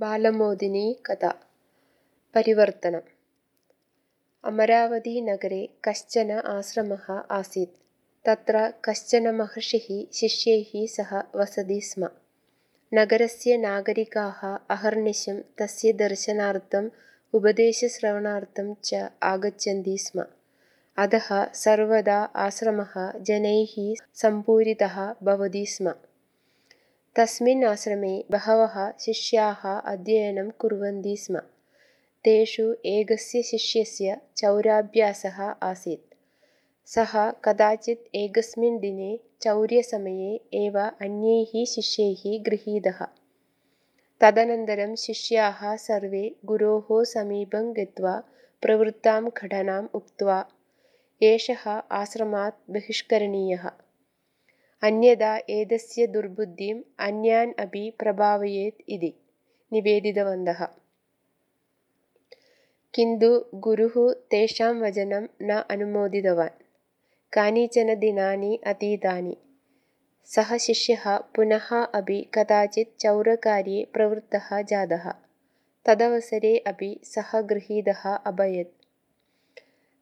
बालमोदिनी कथा परिवर्तनम् अमरावतीनगरे कश्चन आश्रमः आसीत् तत्र कश्चन महर्षिः शिष्यैः सह वसति स्म नगरस्य नागरिकाः अहर्निशं तस्य दर्शनार्थम् उपदेशश्रवणार्थं च आगच्छन्ति स्म अतः सर्वदा आश्रमः जनैः सम्पूरितः भवति स्म तस्मिन् आश्रमे बहवः शिष्याः अध्ययनं कुर्वन्ति स्म। तेषु एकस्य शिष्यस्य चौराभ्यासः आसीत्। सः कदाचित् एकस्मिन् दिने चौर्यसमये एव अन्यैः शिष्यैः गृहीतः। तदनन्तरं शिष्याः सर्वे गुरोः समीपं गत्वा प्रवृत्तां घटनाम् उक्त्वा एषः आश्रमात् बहिष्करणीयः अन्यथा एतस्य दुर्बुद्धिम् अन्यान् अपि प्रभावयेत् इति। निवेदितवन्तः। किन्तु गुरुः तेषां वचनं न अनुमोदितवान्। कानिचन दिनानि अतीतानि। सः शिष्यः पुनः अपि कदाचित् चौरकार्ये प्रवृत्तः जातः। तदवसरे अपि सः गृहीतः अभयत्।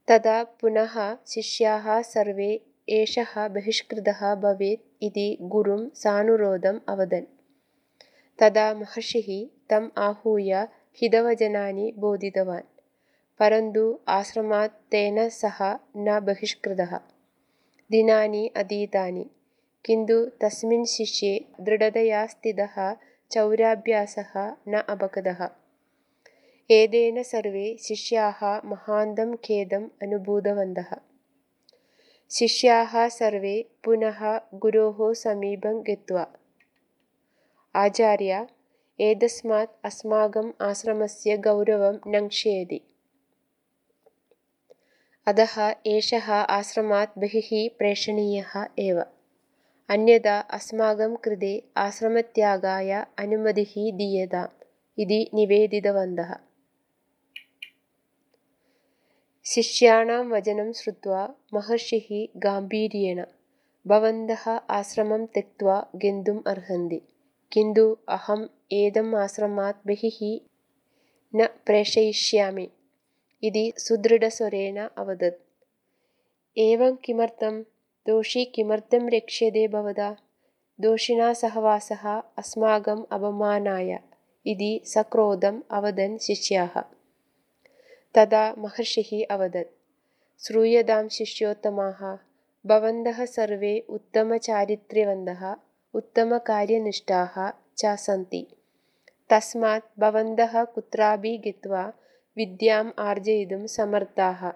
तदा पुनः शिष्याः सर्वे एषः बहिष्कृतः भवेत् इति गुरुं सानुरोधम् अवदन्। तदा महर्षिः तम् आहूय हितवचनानि बोधितवान् परन्तु आश्रमात् तेन सह न बहिष्कृतः। दिनानि अतीतानि किन्तु तस्मिन् शिष्ये दृढतया स्थितः चौराभ्यासः न अपगतः एतेन सर्वे शिष्याः महान्तं खेदम् अनुभूतवन्तः शिष्याः सर्वे पुनः गुरोः समीपं गत्वा। आचार्य एतस्मात् अस्माकम् आश्रमस्य गौरवं न क्षयति अतः एषः आश्रमात् बहिः प्रेषणीयः एव। अन्यथा अस्माकं कृते आश्रमत्यागाय अनुमतिः दीयताम् इति निवेदितवन्तः शिष्याणां वचनं श्रुत्वा महर्षिः गाम्भीर्येण भवन्तः आश्रमं त्यक्त्वा गन्तुम् अर्हन्ति। किन्तु अहम् एतम् आश्रमात् बहिः न प्रेषयिष्यामि इति सुदृढस्वरेण अवदत्। एवं किमर्थं? दोषी किमर्थं रक्ष्यते भवता दोषिणा सहवासः अस्माकम् अपमानाय इति सक्रोधम् अवदन् शिष्याः तदा महर्षिः अवदत् श्रूयतां शिष्योत्तमाः भवन्तः सर्वे उत्तमचारित्र्यवन्तः उत्तमकार्यनिष्ठाः च सन्ति। तस्मात् भवन्तः कुत्रापि गत्वा विद्याम् आर्जयितुं समर्थाः।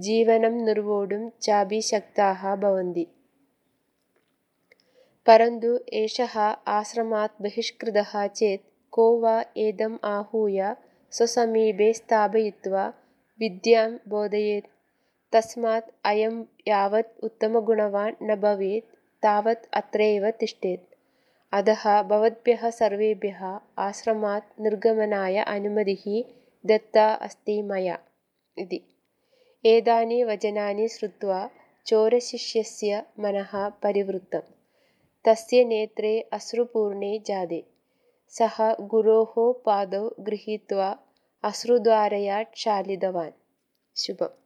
जीवनं निर्वोढुं चापि शक्ताः भवन्ति। परन्तु एषः आश्रमात् बहिष्कृतः चेत् को वा एतम् आहूय स्वसमीपे स्थापयित्वा विद्यां बोधयेत्। तस्मात् अयं यावत् उत्तमगुणवान् न भवेत् तावत् अत्रैव तिष्ठेत्। अतः भवद्भ्यः सर्वेभ्यः आश्रमात् निर्गमनाय अनुमतिः दत्ता अस्ति मया इति। एतानि वचनानि श्रुत्वा चोरशिष्यस्य मनः परिवृत्तं तस्य नेत्रे अश्रुपूर्णे जाते सः गुरोः पादौ गृहीत्वा अश्रुद्वारया क्षालितवान् शुभम्